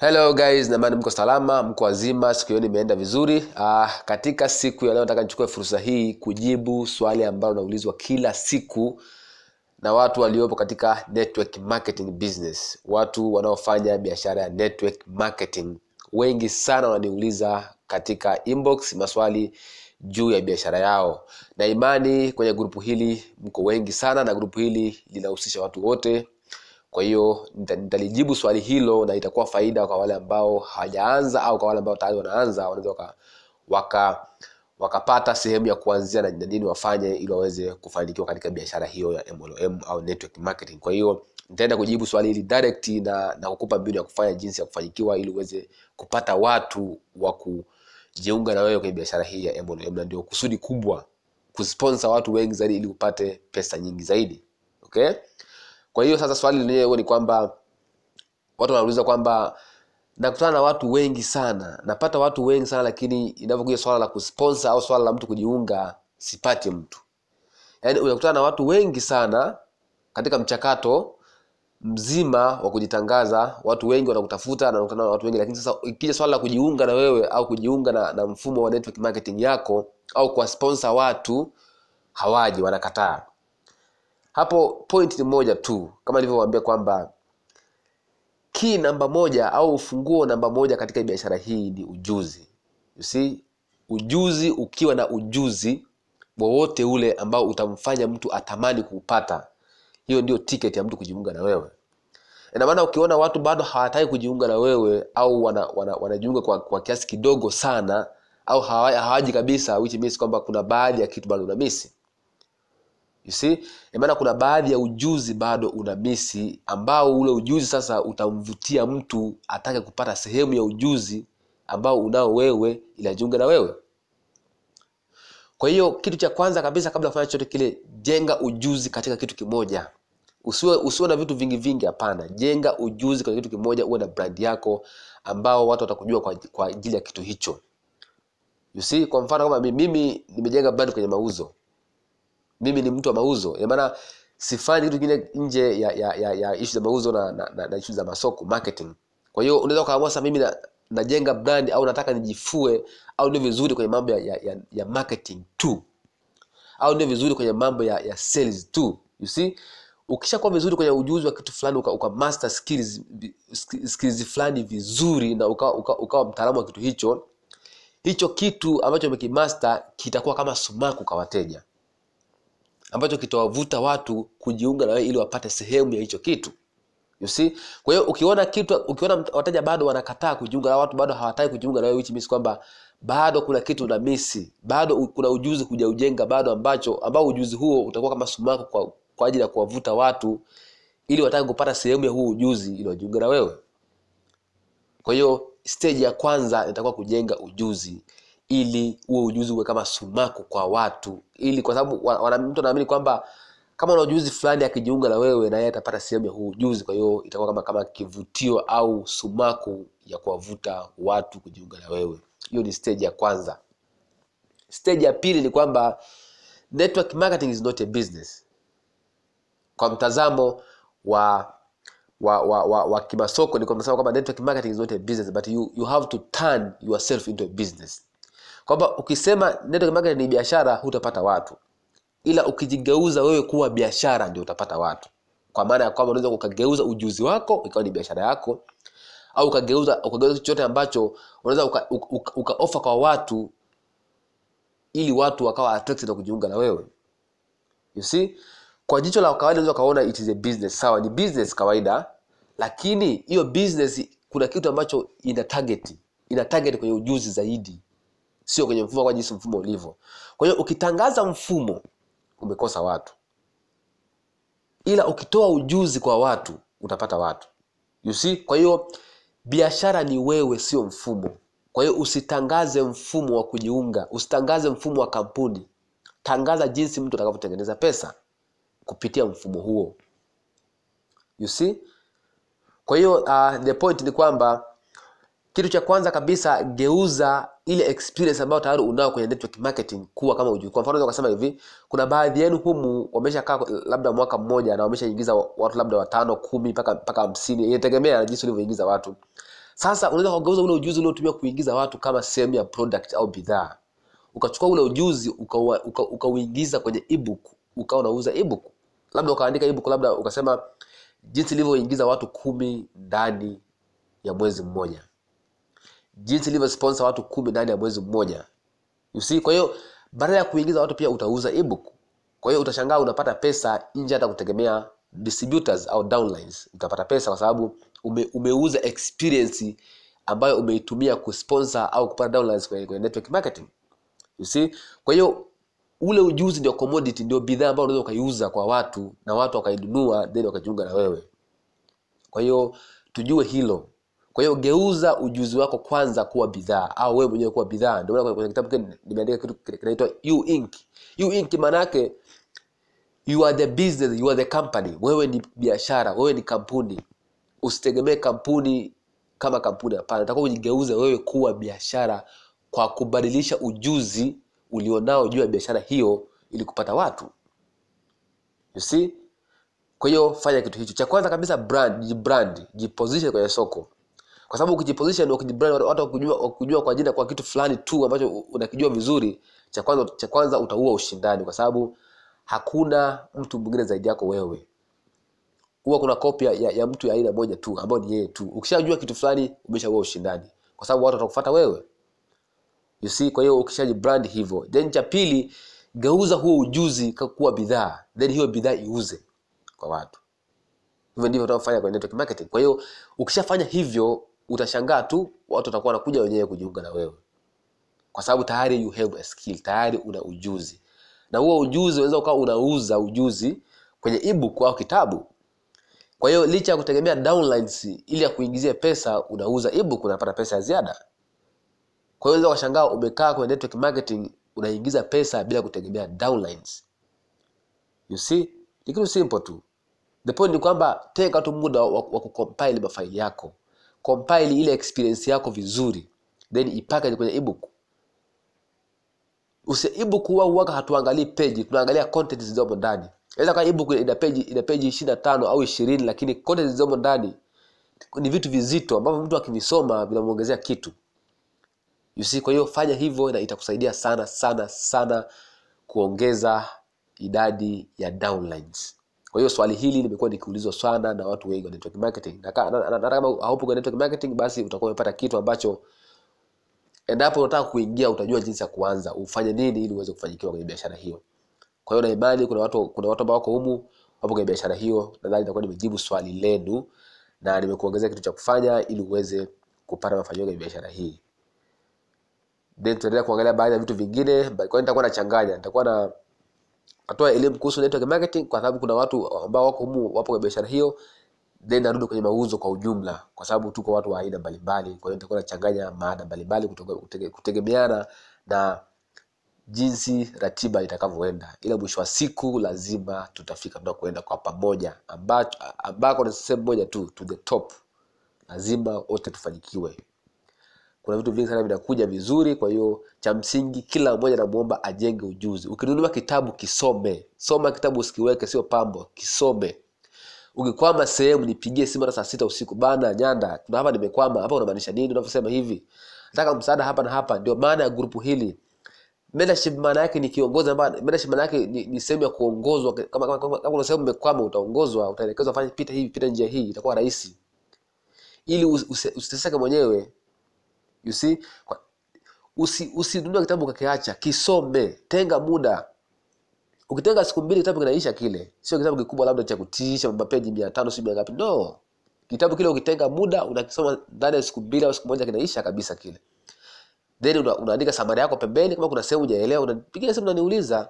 hello guys. Namani mko salama mko wazima siku hiyo nimeenda vizuri. Ah, katika siku ya leo nataka nichukue fursa hii kujibu swali ambalo naulizwa kila siku na watu waliopo katika network marketing business. Watu wanaofanya biashara ya network marketing wengi sana wananiuliza katika inbox maswali juu ya biashara yao. Na imani kwenye grupu hili mko wengi sana na grupu hili linahusisha watu wote kwa hiyo nitalijibu swali hilo na itakuwa faida kwa wale ambao hawajaanza au kwa wale ambao tayari wanaanza wanaweza waka, waka wakapata sehemu ya kuanzia na nini wafanye ili waweze kufanikiwa katika biashara hiyo ya MLM au network marketing. Kwa hiyo nitaenda kujibu swali hili direct na, na kukupa mbinu ya kufanya jinsi ya kufanikiwa ili uweze kupata watu wa kujiunga na wewe kwenye biashara hii ya MLM na ndio kusudi kubwa kusponsor watu wengi zaidi ili upate pesa nyingi zaidi. Okay kwa hiyo sasa swali lenyewe ni kwamba watu wanauliza kwamba nakutana na watu wengi sana napata watu wengi sana lakini inavyokuja swala la kusponsa au swala la mtu kujiunga sipati mtu. Yaani unakutana na watu wengi sana katika mchakato mzima wa kujitangaza watu wengi wanakutafuta na na watu wengi lakini sasa ikija swala la kujiunga na wewe au kujiunga na, na mfumo wa network marketing yako au kuwasponsa watu hawaji wanakataa hapo point ni moja tu kama nilivyowaambia kwamba kii namba moja au ufunguo namba moja katika biashara hii ni ujuzi. You see ujuzi ukiwa na ujuzi wowote ule ambao utamfanya mtu atamani kuupata hiyo ndio tiketi ya mtu kujiunga na wewe. Ina maana ukiona watu bado hawataki kujiunga na wewe au wanajiunga wana, wana wanajiunga kwa, kwa kiasi kidogo sana au hawaji kabisa which means kwamba kuna baadhi ya kitu bado unamisi you see? Maana kuna baadhi ya ujuzi bado una misi ambao ule ujuzi sasa utamvutia mtu atake kupata sehemu ya ujuzi ambao unao wewe ili na wewe. Kwa hiyo kitu cha kwanza kabisa kabla ya kufanya chochote kile jenga ujuzi katika kitu kimoja. Usiwe, usiwe na vitu vingi vingi hapana. Jenga ujuzi katika kitu kimoja uwe na brand yako ambao watu watakujua kwa, kwa ajili ya kitu hicho. You see kwa mfano kama mimi nimejenga brand kwenye mauzo mimi ni mtu wa mauzo. Maana sifanyi kitu kingine nje ya, ya, ya, ya ishu za mauzo na, na, na, na ishu za masoko marketing. Kwa hiyo unaweza ukaamua sasa mimi na, najenga brand au nataka nijifue au ndio vizuri kwenye mambo ya, ya, ya, ya marketing tu. Au ndio vizuri kwenye mambo ya, ya sales tu. You see? Ukishakuwa vizuri kwenye ujuzi wa kitu fulani uka, uka master skills, skills fulani vizuri na ukawa uka, uka mtaalamu wa kitu hicho hicho kitu ambacho umekimaster kitakuwa kama sumaku kwa wateja ambacho kitawavuta watu kujiunga na wewe ili wapate sehemu ya hicho kitu you see? Kwa hiyo ukiona kitu ukiona wateja bado wanakataa kujiunga na watu bado hawataki kujiunga na wewe which means kwamba bado kuna kitu na misi bado kuna ujuzi kujaujenga bado ambacho ambao ujuzi huo utakuwa kama sumaku kwa, kwa ajili ya kuwavuta watu ili watake kupata sehemu ya huu ujuzi ili wajiunge na wewe. Kwa hiyo stage ya kwanza itakuwa kujenga ujuzi ili huo ujuzi uwe kama sumaku kwa watu. Ili kwa sababu wana- mtu anaamini kwamba kama una ujuzi fulani akijiunga na wewe na yeye atapata sehemu ya huu ujuzi. Kwa hiyo itakuwa kama kama kivutio au sumaku ya kuwavuta watu kujiunga na wewe. Hiyo ni stage ya kwanza. Stage ya pili ni kwamba network marketing is not a business. Kwa mtazamo wa wa, wa, wa, wa kimasoko ni kwamba kwamba network marketing is not a business but you, you have to turn yourself into a business kwamba ukisema network marketing ni biashara hutapata watu. Ila ukijigeuza wewe kuwa biashara ndio utapata watu. Kwa maana ya kwamba unaweza ukageuza ujuzi wako ikawa ni biashara yako. Au ukageuza ukageuza chochote ambacho unaweza uka, uka, uka, kwa watu ili watu wakawa attracted na kujiunga na wewe. You see? Kwa jicho la kawaida unaweza ukaona it is a business. Sawa ni business kawaida lakini hiyo business kuna kitu ambacho ina target ina target kwenye ujuzi zaidi sio kwenye mfumo kwa jinsi mfumo ulivyo. Kwa hiyo ukitangaza mfumo umekosa watu. Ila ukitoa ujuzi kwa watu utapata watu. You see? Kwa hiyo biashara ni wewe sio mfumo. Kwa hiyo usitangaze mfumo wa kujiunga usitangaze mfumo wa kampuni. Tangaza jinsi mtu atakavyotengeneza pesa kupitia mfumo huo. You see? Kwa hiyo uh, the point ni kwamba kitu cha kwanza kabisa geuza ile experience ambayo tayari unao kwenye network marketing kuwa kama ujuzi kwa mfano unaweza kusema hivi kuna baadhi yenu humu wameshakaa labda mwaka mmoja na wameshaingiza watu labda watano kumi mpaka mpaka hamsini. Inategemea na jinsi ulivyoingiza watu. Sasa unaweza kugeuza ule ujuzi uliotumia kuingiza watu kama sehemu ya product au bidhaa. Ukachukua ule ujuzi ukauingiza uka, uka ukauingiza kwenye ebook ukawa unauza ebook. Labda ukaandika ebook labda ukasema jinsi ilivyoingiza watu kumi ndani ya mwezi mmoja jinsi ilivyosponsa watu kumi ndani ya mwezi mmoja. You see kwa hiyo badala ya kuingiza watu pia utauza ebook. Kwa hiyo utashangaa unapata pesa nje hata kutegemea distributors au downlines. Utapata pesa kwa sababu ume, umeuza experience ambayo umeitumia kusponsor au kupata downlines kwenye, kwenye network marketing. You see? Kwa hiyo ule ujuzi ndio commodity ndio bidhaa ambayo unaweza ukaiuza kwa watu na watu wakainunua then wakajiunga na wewe. Kwa hiyo tujue hilo kwa hiyo geuza ujuzi wako kwanza kuwa bidhaa au wewe mwenyewe kuwa bidhaa. Ndio maana kwenye kitabu kile nimeandika kitu kinaitwa you ink you ink maana yake you are the business you are the company. Wewe ni biashara wewe ni kampuni. Usitegemee kampuni kama kampuni hapana. Nataka ujigeuze wewe kuwa biashara kwa kubadilisha ujuzi ulionao juu ya biashara hiyo ili kupata watu. You see? Kwa hiyo fanya kitu hicho. Cha kwanza kabisa brand jibrand jiposition kwenye soko kwa sababu ukijiposition ukijibrand watu wakujua, wakujua kwa jina kwa kitu fulani tu ambacho unakijua vizuri cha kwanza cha kwanza utaua ushindani kwa sababu hakuna mtu mwingine zaidi yako wewe. Huwa kuna kopia ya, ya mtu ya aina moja tu ambayo ni yeye tu. Ukishajua kitu fulani umeshaua ushindani. Kwa sababu watu watakufuata wewe. You see kwa hiyo ukishaji brand hivyo. Then cha pili geuza huo ujuzi kuwa bidhaa. Then hiyo bidhaa iuze kwa watu. Hivyo ndivyo tunavyofanya kwenye network marketing. Kwa hiyo ukishafanya hivyo utashangaa tu watu watakuwa wanakuja wenyewe kujiunga na wewe. Kwa sababu tayari you have a skill tayari una ujuzi. Na huo ujuzi unaweza ukawa unauza ujuzi kwenye ebook au kitabu. Kwa hiyo licha ya kutegemea downlines ili ya kuingizia pesa unauza ebook unapata pesa ya ziada. Kwa hiyo unaweza ukashangaa umekaa kwenye network marketing unaingiza pesa bila kutegemea downlines. You see? Ni kitu simple tu. The point ni kwamba tenga tu muda wa, wa kucompile mafaili yako compile ile experience yako vizuri then ipackage kwenye ebook. Usi ebook huwa huwaga hatuangalii page tunaangalia content zilizomo ndani. Inaweza kama ebook ina page ina page 25 au 20 lakini content zilizomo ndani ni vitu vizito ambavyo mtu akivisoma vinamuongezea kitu. You see kwa hiyo fanya hivyo na itakusaidia sana sana sana kuongeza idadi ya downlines kwa hiyo swali hili limekuwa likiulizwa sana na watu wengi wa network marketing. Na ka- na- na- na kama haupo kwenye network marketing basi utakuwa umepata kitu ambacho endapo unataka kuingia utajua jinsi ya kuanza ufanye nini ili uweze kufanikiwa kwenye biashara hiyo. Kwa hiyo na imani kuna watu kuna watu ambao wako humu wapo kwenye biashara hiyo nadhani nitakuwa nimejibu swali lenu na nimekuongezea kitu cha kufanya ili uweze kupata mafanikio kwenye biashara hii. Then tutaendelea kuangalia baadhi ya vitu vingine kwa nitakuwa nachanganya nitakuwa na natoa elimu kuhusu network marketing kwa sababu kuna watu ambao wako humu wapo kwenye biashara hiyo then narudi kwenye mauzo kwa ujumla kwa sababu tuko watu wa aina mbalimbali kwa hiyo nitakuwa nachanganya maada mbalimbali kutegemeana na jinsi ratiba itakavyoenda. Ila mwisho wa siku lazima tutafika tunakoenda kwa pamoja ambako ambako ni sehemu moja tu to the top. Lazima wote tufanikiwe kuna vitu vingi sana vinakuja vizuri kwa hiyo cha msingi kila mmoja namuomba ajenge ujuzi. Ukinunua kitabu kisome soma kitabu usikiweke sio pambo kisome. Ukikwama sehemu nipigie simu hata saa sita usiku bana nyanda kuna hapa nimekwama hapa unamaanisha nini? Unavyosema hivi. Nataka msaada hapa na hapa. Ndio maana ya grupu hili. Maana yake ni kiongozi maana yake ni, ni sehemu ya kuongozwa. Kama kama, kama, kama kuna sehemu umekwama utaongozwa utaelekezwa fanya pita hivi pita njia hii itakuwa rahisi. Ili usi- usi- usiteseke mwenyewe you see? Usi usinunue kitabu ukakiacha kisome tenga muda. Ukitenga siku mbili kitabu kinaisha kile sio kitabu kikubwa labda cha kutisha mapeji mia tano si mia ngapi. No. Kitabu kile ukitenga muda unakisoma ndani ya siku mbili au siku moja kinaisha kabisa kile. Then una, unaandika samari yako pembeni kama kuna sehemu hujaelewa unapigia simu unaniuliza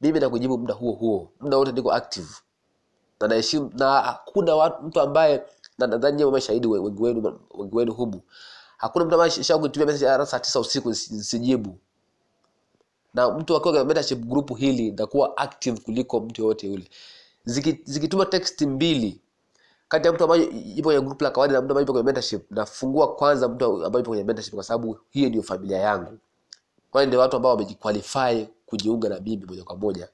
mimi nakujibu muda huo huo. Muda wote niko active. Na naheshimu na hakuna watu, mtu ambaye na nadhani na, umeshahidi we- wengi wenu wengi wenu humu hakuna mtu ambaye sha kunitumia message saa tisa usiku nisi- nisijibu na mtu akiwa kwenye mentorship group hili ndakuwa active kuliko mtu yoyote yule. Zikituma Ziki- text mbili kati ya mtu ambaye yupo kwenye group la kawaida na mtu ambaye yupo kwenye mentorship nafungua kwanza mtu ambaye yupo kwenye mentorship kwa sababu hiyo ndio familia yangu. Kwani ndio watu ambao wamejiqualify kujiunga na mimi moja kwa moja.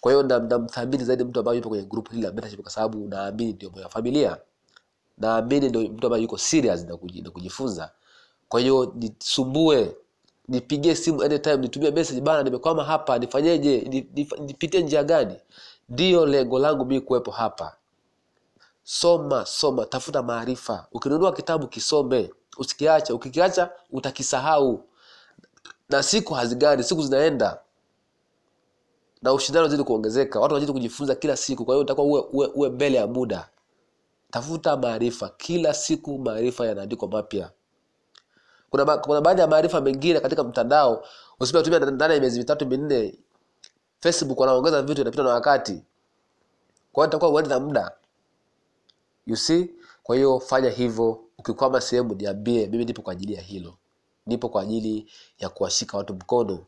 Kwa hiyo nam- namthamini zaidi mtu ambaye yupo kwenye group hili la mentorship kwa sababu naamini ndio moyo wa familia. Naamini ndio mtu ambaye yuko serious na kujifunza kwa hiyo nisumbue nipigie simu anytime nitumie message bana nimekwama hapa nifanyeje? Nipitie njia gani? Ndiyo lengo langu mimi kuwepo hapa. Soma soma tafuta maarifa. Ukinunua kitabu kisome usikiacha ukikiacha utakisahau. Na siku hazigani siku zinaenda. Na ushindano zidi kuongezeka. Watu wanazidi kujifunza kila siku. Kwa hiyo utakuwa uwe, uwe, uwe mbele ya muda. Tafuta maarifa. Kila siku maarifa yanaandikwa mapya kuna, ba, kuna baadhi ya maarifa mengine katika mtandao. Usipotumia ndani ya miezi mitatu minne. Facebook wanaongeza vitu inapita na wakati. Kwa hiyo itakuwa uende na muda. You see? Kwa hiyo fanya hivyo. Ukikwama sehemu niambie mimi nipo kwa ajili ya hilo. Nipo kwa ajili ya kuwashika watu mkono.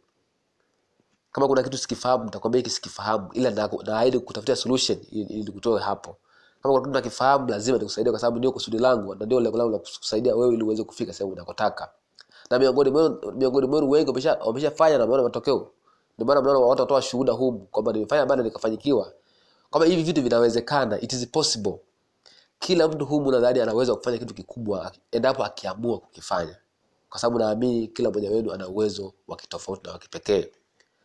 Kama kuna kitu sikifahamu nitakwambia hiki sikifahamu ila na- na, kutafutia solution ili nikutoe hapo kama kuna kitu nakifahamu lazima nikusaidie kwa sababu ndio kusudi langu na ndio lengo langu la kusaidia wewe ili uweze kufika sehemu unakotaka. Na miongoni miongoni mwenu wengi wamesha wameshafanya na wameona matokeo. Ndio maana mnaona watu watoa shuhuda humu kwamba nimefanya bana nikafanyikiwa. Kwamba hivi vitu vinawezekana it is possible. Kila mtu humu nadhani anaweza kufanya kitu kikubwa endapo akiamua kukifanya. Kwa sababu naamini kila mmoja wenu ana uwezo wa kitofauti na wa kipekee.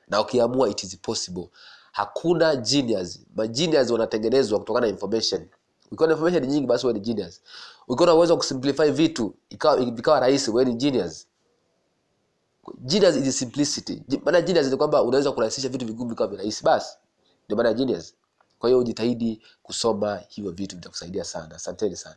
Na ukiamua it is possible hakuna genius. Ma genius wanatengenezwa kutokana na information. Ukiwa na information nyingi basi wewe ni genius. Ukiwa na uwezo wa kusimplify vitu ikawa ikawa rahisi wewe ni genius. Genius is simplicity. Maana genius ni kwamba unaweza kurahisisha vitu vigumu vikawa virahisi. Basi ndio maana genius. Kwa hiyo ujitahidi kusoma hivyo vitu vitakusaidia sana. Asanteni sana